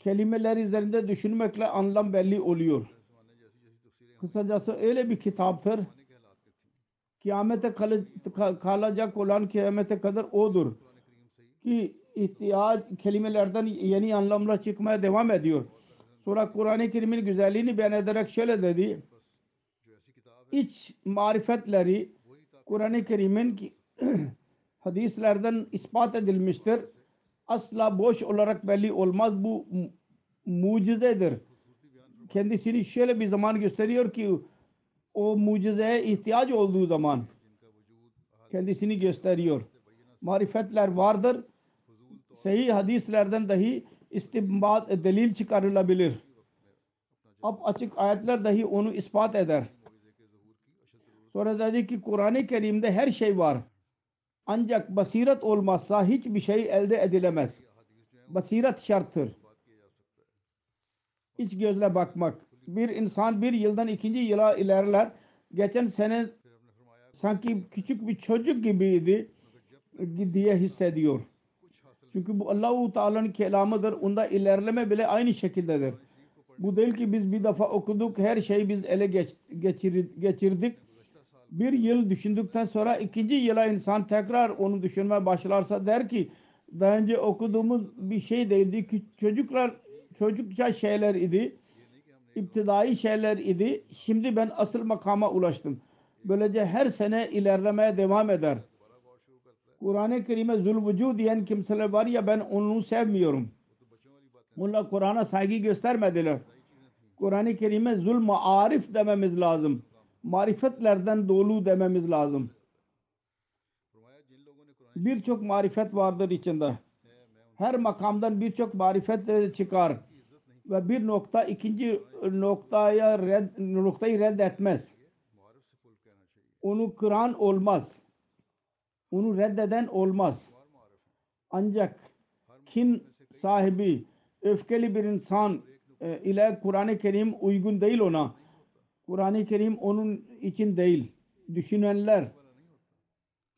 Kelimeler üzerinde düşünmekle anlam belli oluyor. Kısacası öyle bir kitaptır. Kıyamete kalacak olan kıyamete kadar odur. Ki ihtiyaç kelimelerden yeni anlamlar çıkmaya devam ediyor. Sonra Kur'an-ı Kerim'in güzelliğini beyan ederek şöyle dedi. İç marifetleri Kur'an-ı Kerim'in *clears throat* hadislerden ispat edilmiştir. Asla boş olarak belli olmaz. Bu mucizedir kendisini şöyle bir zaman gösteriyor ki o mucizeye ihtiyaç olduğu zaman kendisini gösteriyor. Marifetler vardır. Sahih hadislerden dahi istinbat delil çıkarılabilir. Ab açık ayetler dahi onu ispat eder. Sonra dedi ki Kur'an-ı Kerim'de her şey var. Ancak basiret olmazsa hiçbir şey elde edilemez. Basiret şarttır. İç gözle bakmak. Bir insan bir yıldan ikinci yıla ilerler. Geçen sene sanki küçük bir çocuk gibiydi diye hissediyor. Çünkü bu Allahu Teala'nın kelamıdır. Onda ilerleme bile aynı şekildedir. Bu değil ki biz bir defa okuduk her şeyi biz ele geç, geçir, geçirdik. Bir yıl düşündükten sonra ikinci yıla insan tekrar onu düşünmeye başlarsa der ki daha önce okuduğumuz bir şey değildi çocuklar çocukça şeyler idi. İptidai şeyler idi. Şimdi ben asıl makama ulaştım. Böylece her sene ilerlemeye devam eder. Kur'an-ı Kerim'e zulvücu diyen kimseler var ya ben onu sevmiyorum. Bunlar Kur'an'a saygı göstermediler. Kur'an-ı Kerim'e zulm arif dememiz lazım. Marifetlerden dolu dememiz lazım. Birçok marifet vardır içinde her makamdan birçok marifetle çıkar ve bir nokta ikinci noktaya red, noktayı reddetmez. Onu kıran olmaz. Onu reddeden olmaz. Ancak kin sahibi öfkeli bir insan e, ile Kur'an-ı Kerim uygun değil ona. Kur'an-ı Kerim onun için değil. Düşünenler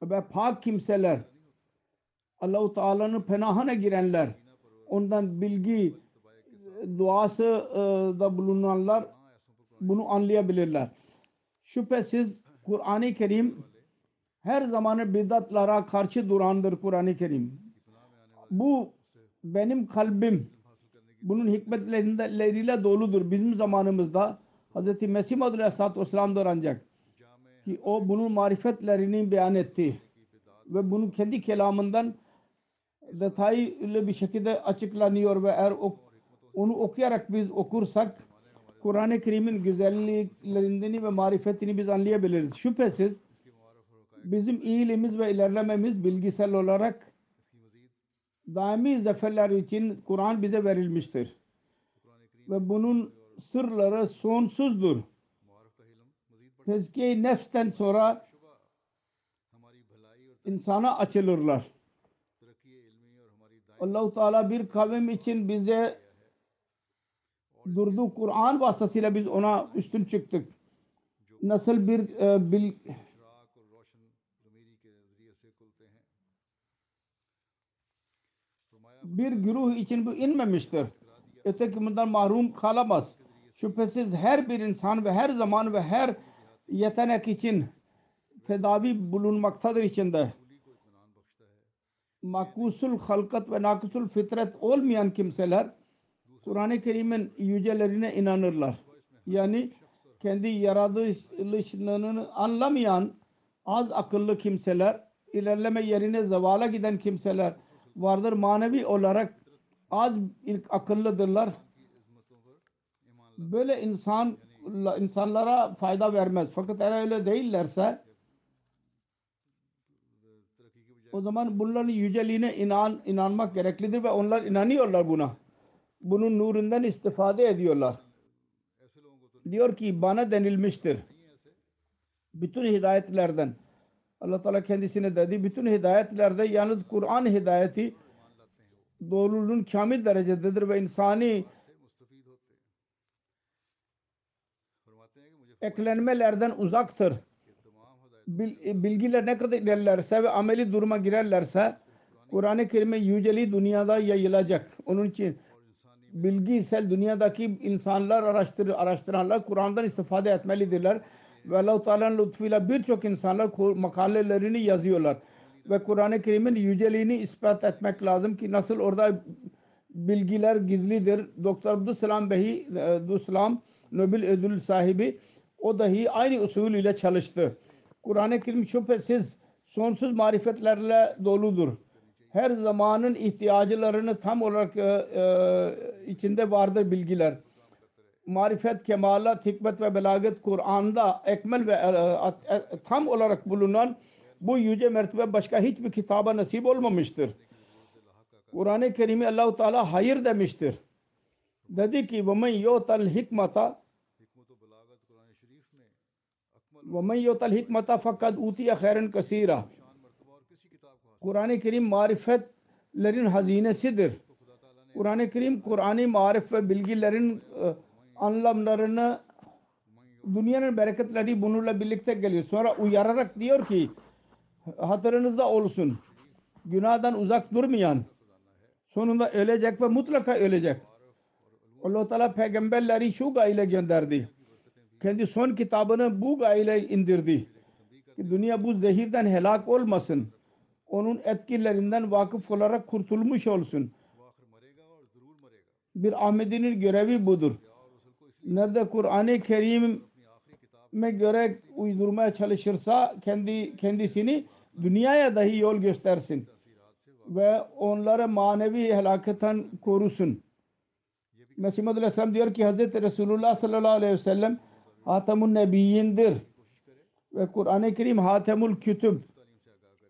ve pak kimseler Allahu Teala'nın penahına girenler, ondan bilgi e, duası e, da bulunanlar bunu anlayabilirler. Şüphesiz Kur'an-ı Kerim her zaman bidatlara karşı durandır Kur'an-ı Kerim. Bu benim kalbim bunun hikmetleriyle doludur. Bizim zamanımızda Hz. Mesih Madri Aleyhisselatü Vesselam'dır ancak ki o bunun marifetlerini beyan etti ve bunu kendi kelamından detaylı bir şekilde açıklanıyor ve eğer ok, onu okuyarak biz okursak Kur'an-ı Kerim'in güzelliklerini ve marifetini biz anlayabiliriz. Şüphesiz bizim iyiliğimiz ve ilerlememiz bilgisel olarak daimi zaferler için Kur'an bize verilmiştir. Ve bunun sırları sonsuzdur. Tezkiye nefsten sonra insana açılırlar. Allahu Teala bir kavim için bize durdu. Kur'an vasıtasıyla biz ona üstün çıktık. Nasıl bir e, bil, bir güruh için bu inmemiştir. Öteki bundan mahrum kalamaz. Şüphesiz her bir insan ve her zaman ve her yetenek için tedavi bulunmaktadır içinde makusul halkat ve nakusul fitret olmayan kimseler Kur'an-ı Kerim'in yücelerine inanırlar. Yani kendi yaratılışını anlamayan az akıllı kimseler, ilerleme yerine zavala giden kimseler vardır. Manevi olarak az ilk akıllıdırlar. Böyle insan insanlara fayda vermez. Fakat eğer öyle değillerse O zaman bunların yüceliğine inan, inanmak gereklidir ve onlar inanıyorlar buna. Bunun nurundan istifade ediyorlar. Diyor ki bana denilmiştir. Bütün hidayetlerden. Allah Teala kendisine dedi bütün hidayetlerde yalnız Kur'an hidayeti doğruluğun kamil derecededir ve insani eklenmelerden uzaktır. E, bilgiler ne kadar ilerlerse ve ameli duruma girerlerse Kur'an-ı Kerim'in yüceliği dünyada yayılacak. Onun için bilgisel dünyadaki insanlar araştır, araştıranlar Kur'an'dan istifade etmelidirler. Ve Allah-u Teala'nın lütfuyla birçok insanlar makalelerini yazıyorlar. Ve Kur'an-ı Kerim'in yüceliğini ispat etmek lazım ki nasıl orada bilgiler gizlidir. Doktor Abdüselam Behi, e, Abdüselam Nobel ödül sahibi o dahi aynı usul ile çalıştı. Kur'an-ı Kerim şüphesiz sonsuz marifetlerle doludur. Her zamanın ihtiyaclarını tam olarak e, e, içinde vardır bilgiler. Marifet, kemalat, hikmet ve belagat Kur'an'da ekmel ve e, e, tam olarak bulunan bu yüce mertebe başka hiçbir kitaba nasip olmamıştır. Kur'an-ı Kerim'i Allah-u Teala hayır demiştir. Dedi ki وَمَنْ يُوتَ الْحِكْمَةَ وَمَنْ يُوتَ الْحِكْمَةَ فَقَدْ اُوْتِيَ خَيْرًا كَس۪يرًا Kur'an-ı Kerim marifetlerin hazinesidir. Kur'an-ı Kerim, Kur'an-ı marif ve bilgilerin e, anlamlarını dünyanın bereketleri bununla birlikte geliyor. Sonra uyararak diyor ki hatırınızda olsun. Günahdan uzak durmayan sonunda ölecek ve mutlaka ölecek. Allah Teala peygamberleri şu gayle gönderdi kendi son kitabını bu gayle indirdi. Ki dünya bu zehirden helak olmasın. Onun etkilerinden vakıf olarak kurtulmuş olsun. Bir Ahmedi'nin görevi budur. Nerede Kur'an-ı Kerim'e göre uydurmaya çalışırsa kendi kendisini dünyaya dahi yol göstersin ve onları manevi helaketten korusun. Mesih Aleyhisselam diyor ki Hazreti Resulullah sallallahu aleyhi ve sellem Hatamun Nebiyyindir. ve Kur'an-ı Kerim Hatemul Kütüb.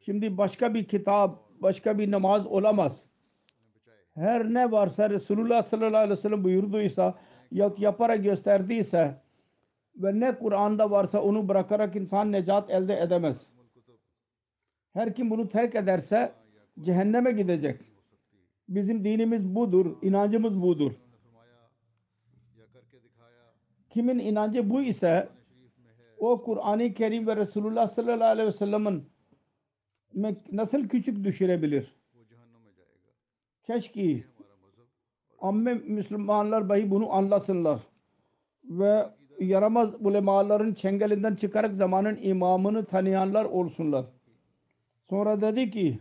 Şimdi başka bir kitap, başka bir namaz olamaz. Her ne varsa Resulullah sallallahu aleyhi ve sellem buyurduysa ya yaparak gösterdiyse ve ne Kur'an'da varsa onu bırakarak insan necat elde edemez. Her kim bunu terk ederse cehenneme gidecek. Bizim dinimiz budur, inancımız budur. Kimin inancı bu ise o Kur'an-ı Kerim ve Resulullah sallallahu aleyhi ve sellem'in nasıl küçük düşürebilir? Keşke amme Müslümanlar dahi bunu anlasınlar. Ve yaramaz ulemaların çengelinden çıkarak zamanın imamını tanıyanlar olsunlar. Sonra dedi ki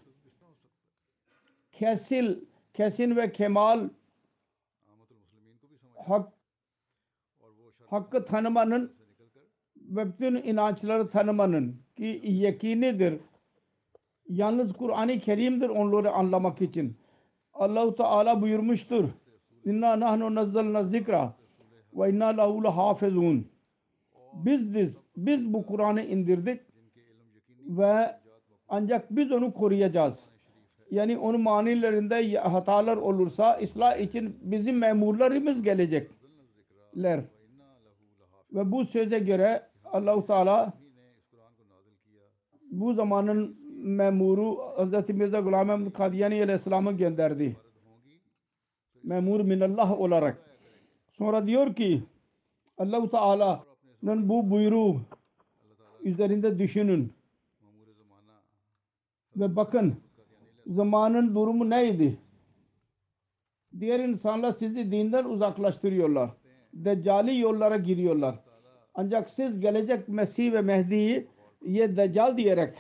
kesil, kesin ve kemal hak hakkı tanımanın ve bütün inançları tanımanın ki yakinidir. Yalnız Kur'an-ı Kerim'dir onları anlamak için. Allahu Teala buyurmuştur. İnna nahnu nazzalna zikra ve inna lehu hafizun. Biz biz, biz bu Kur'an'ı indirdik ve ancak biz onu koruyacağız. Yani onun manilerinde hatalar olursa ıslah için bizim memurlarımız gelecekler. Ve bu söze göre Allahu Teala bu zamanın memuru Hz. Mirza Gulam Ahmed Kadiyani Aleyhisselam'ı gönderdi. Memur minallah olarak. Sonra diyor ki Allahu Teala'nın bu buyruğu üzerinde düşünün. Ve bakın zamanın durumu neydi? Diğer insanlar sizi dinden uzaklaştırıyorlar deccali yollara giriyorlar. Ancak siz gelecek Mesih ve Mehdi'yi ye deccal diyerek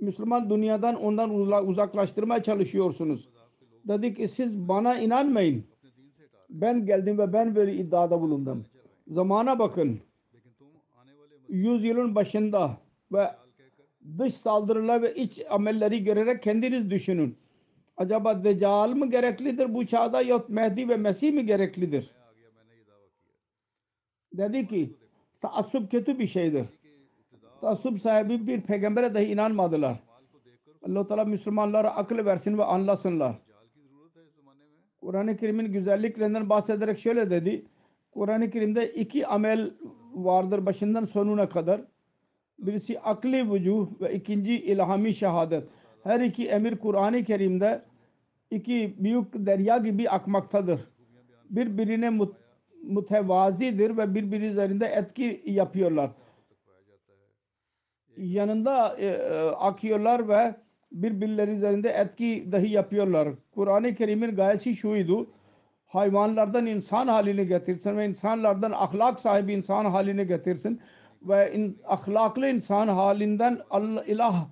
Müslüman dünyadan ondan uzaklaştırmaya çalışıyorsunuz. Dedik ki siz bana inanmayın. Ben geldim ve ben böyle iddiada bulundum. Zamana bakın. Yüzyılın başında ve dış saldırılar ve iç amelleri görerek kendiniz düşünün. Acaba Deccal mı gereklidir bu çağda yahut Mehdi ve Mesih mi gereklidir? dedi ki taassup kötü bir şeydir. Taassup sahibi bir peygambere dahi inanmadılar. Allah-u Teala Müslümanlara akıl versin ve anlasınlar. Kur'an-ı Kerim'in güzelliklerinden bahsederek şöyle dedi. Kur'an-ı Kerim'de iki amel vardır başından sonuna kadar. Birisi akli vücuh ve ikinci ilhami şehadet. Her iki emir Kur'an-ı Kerim'de iki büyük derya gibi akmaktadır. Birbirine mut mutevazidir ve birbiri üzerinde etki yapıyorlar. Yanında e, e, akıyorlar ve birbirleri üzerinde etki dahi yapıyorlar. Kur'an-ı Kerim'in gayesi şuydu. Hayvanlardan insan halini getirsin ve insanlardan ahlak sahibi insan halini getirsin ve in, ahlaklı insan halinden Allah, ilah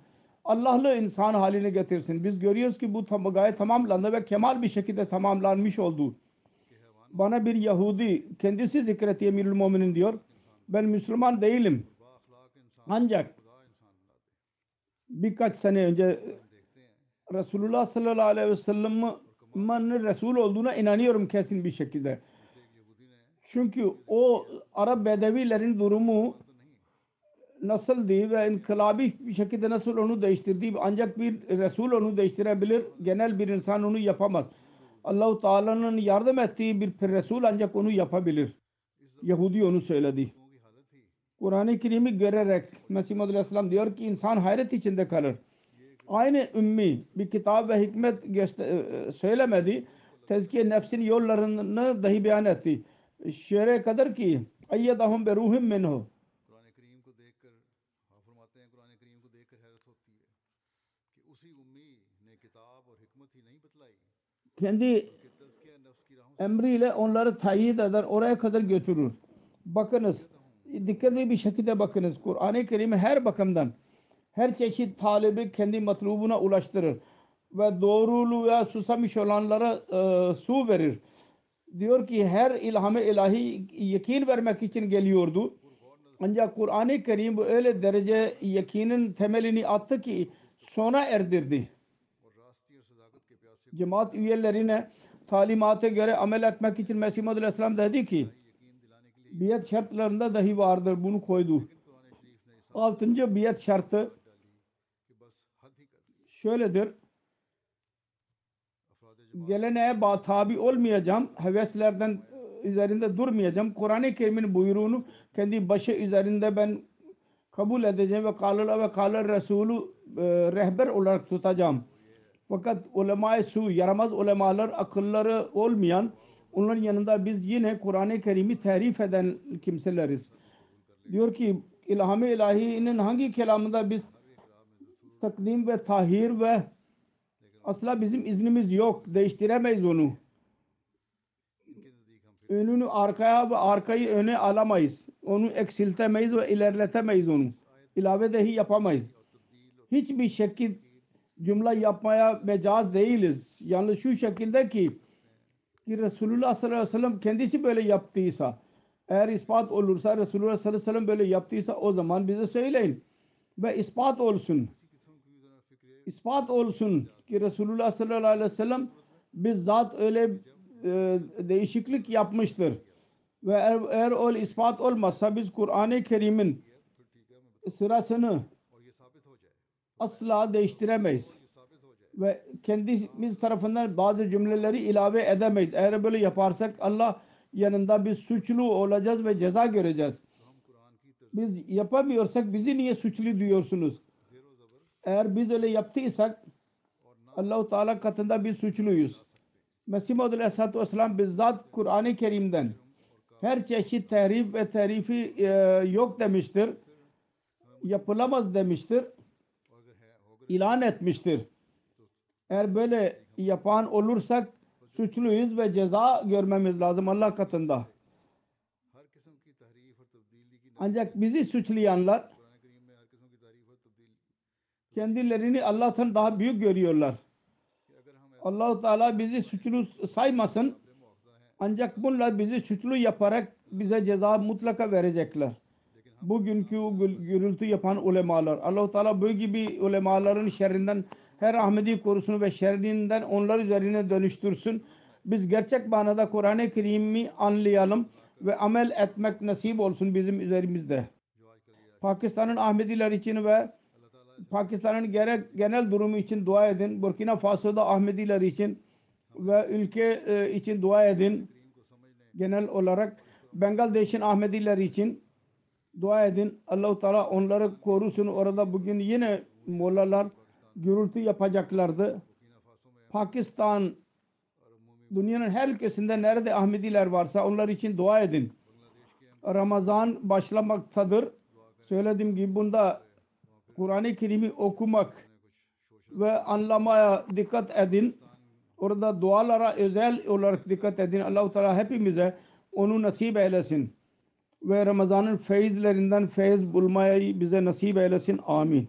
Allah'lı insan haline getirsin. Biz görüyoruz ki bu tam, gaye tamamlandı ve kemal bir şekilde tamamlanmış oldu bana bir Yahudi kendisi zikreti Emirül Muminin diyor. Ben Müslüman değilim. Ancak birkaç sene önce Resulullah sallallahu aleyhi ve sellem'in Resul olduğuna inanıyorum kesin bir şekilde. Çünkü o Arap Bedevilerin durumu nasıldı ve inkılabi bir şekilde nasıl onu değiştirdi ancak bir Resul onu değiştirebilir genel bir insan onu yapamaz. Allahu Teala'nın yardım ettiği bir Resul ancak onu yapabilir. Yahudi onu söyledi. Kur'an-ı Kerim'i görerek Mesih Madhu Aleyhisselam diyor ki insan hayret içinde kalır. Aynı ümmi bir kitap ve hikmet e, e, söylemedi. Tezkiye nefsin yollarını dahi beyan etti. Şöyle kadar ki ayyadahum be ruhim minhu kendi emriyle onları tayyid eder, oraya kadar götürür. Bakınız, dikkatli bir şekilde bakınız. Kur'an-ı Kerim'i her bakımdan, her çeşit talebi kendi matlubuna ulaştırır. Ve doğruluğu susamış olanlara e, su verir. Diyor ki her ilhamı ilahi yakin vermek için geliyordu. Ancak Kur'an-ı Kerim bu öyle derece yakinin temelini attı ki sona erdirdi cemaat üyelerine talimata göre amel etmek için Mesih Madül Aleyhisselam dedi ki biyet şartlarında dahi vardır bunu koydu. Altıncı biyet şartı şöyledir. Geleneğe tabi olmayacağım. Heveslerden ıı, üzerinde durmayacağım. Kur'an-ı Kerim'in buyruğunu kendi başı üzerinde ben kabul edeceğim ve kalır ve kalır Resulü e, ıı, rehber olarak tutacağım. Fakat ulema-i su, yaramaz ulemalar, akılları olmayan, onların yanında biz yine Kur'an-ı Kerim'i terif eden kimseleriz. Diyor ki ilham-ı ilahinin hangi kelamında biz takdim ve tahir ve asla bizim iznimiz yok. Değiştiremeyiz onu. Önünü arkaya ve arkayı öne alamayız. Onu eksiltemeyiz ve ilerletemeyiz onu. İlave dahi yapamayız. Hiçbir şekilde cümle yapmaya mecaz değiliz. Yalnız şu şekilde ki ki Resulullah sallallahu aleyhi ve sellem kendisi böyle yaptıysa eğer ispat olursa Resulullah sallallahu aleyhi ve sellem böyle yaptıysa o zaman bize söyleyin ve ispat olsun. İspat olsun ki Resulullah sallallahu aleyhi ve sellem bizzat öyle e, değişiklik yapmıştır. Ve eğer, eğer o ispat olmazsa biz Kur'an-ı Kerim'in sırasını asla değiştiremeyiz. Ve kendimiz tarafından bazı cümleleri ilave edemeyiz. Eğer böyle yaparsak Allah yanında biz suçlu olacağız ve ceza göreceğiz. Biz yapamıyorsak bizi niye suçlu diyorsunuz? Eğer biz öyle yaptıysak Allah-u Teala katında biz suçluyuz. Mesih Maud Aleyhisselatü Vesselam bizzat Kur'an-ı Kerim'den her çeşit tehrif ve tehrifi e, yok demiştir. Yapılamaz demiştir ilan etmiştir. Eğer böyle yapan olursak suçluyuz ve ceza görmemiz lazım Allah katında. Ancak bizi suçlayanlar kendilerini Allah'tan daha büyük görüyorlar. allah Teala bizi suçlu saymasın. Ancak bunlar bizi suçlu yaparak bize ceza mutlaka verecekler bugünkü gürültü yapan ulemalar. Allahu Teala bu gibi ulemaların şerrinden her Ahmedi korusunu ve şerrinden onlar üzerine dönüştürsün. Biz gerçek manada Kur'an-ı Kerim'i anlayalım ve amel etmek nasip olsun bizim üzerimizde. Pakistan'ın Ahmediler için ve Pakistan'ın gerek genel durumu için dua edin. Burkina Faso'da Ahmediler için ve ülke e, için dua edin. Genel olarak Bengal Bangladeş'in Ahmediler için dua edin. Allahu Teala onları korusun. Orada bugün yine mollalar gürültü yapacaklardı. Pakistan dünyanın her ülkesinde nerede Ahmediler varsa onlar için dua edin. Ramazan başlamaktadır. Söylediğim gibi bunda Kur'an-ı Kerim'i okumak ve anlamaya dikkat edin. Orada dualara özel olarak dikkat edin. Allah-u Teala hepimize onu nasip eylesin. Ve Ramazan'ın feyizlerinden feyiz bulmayı bize nasip eylesin. Amin.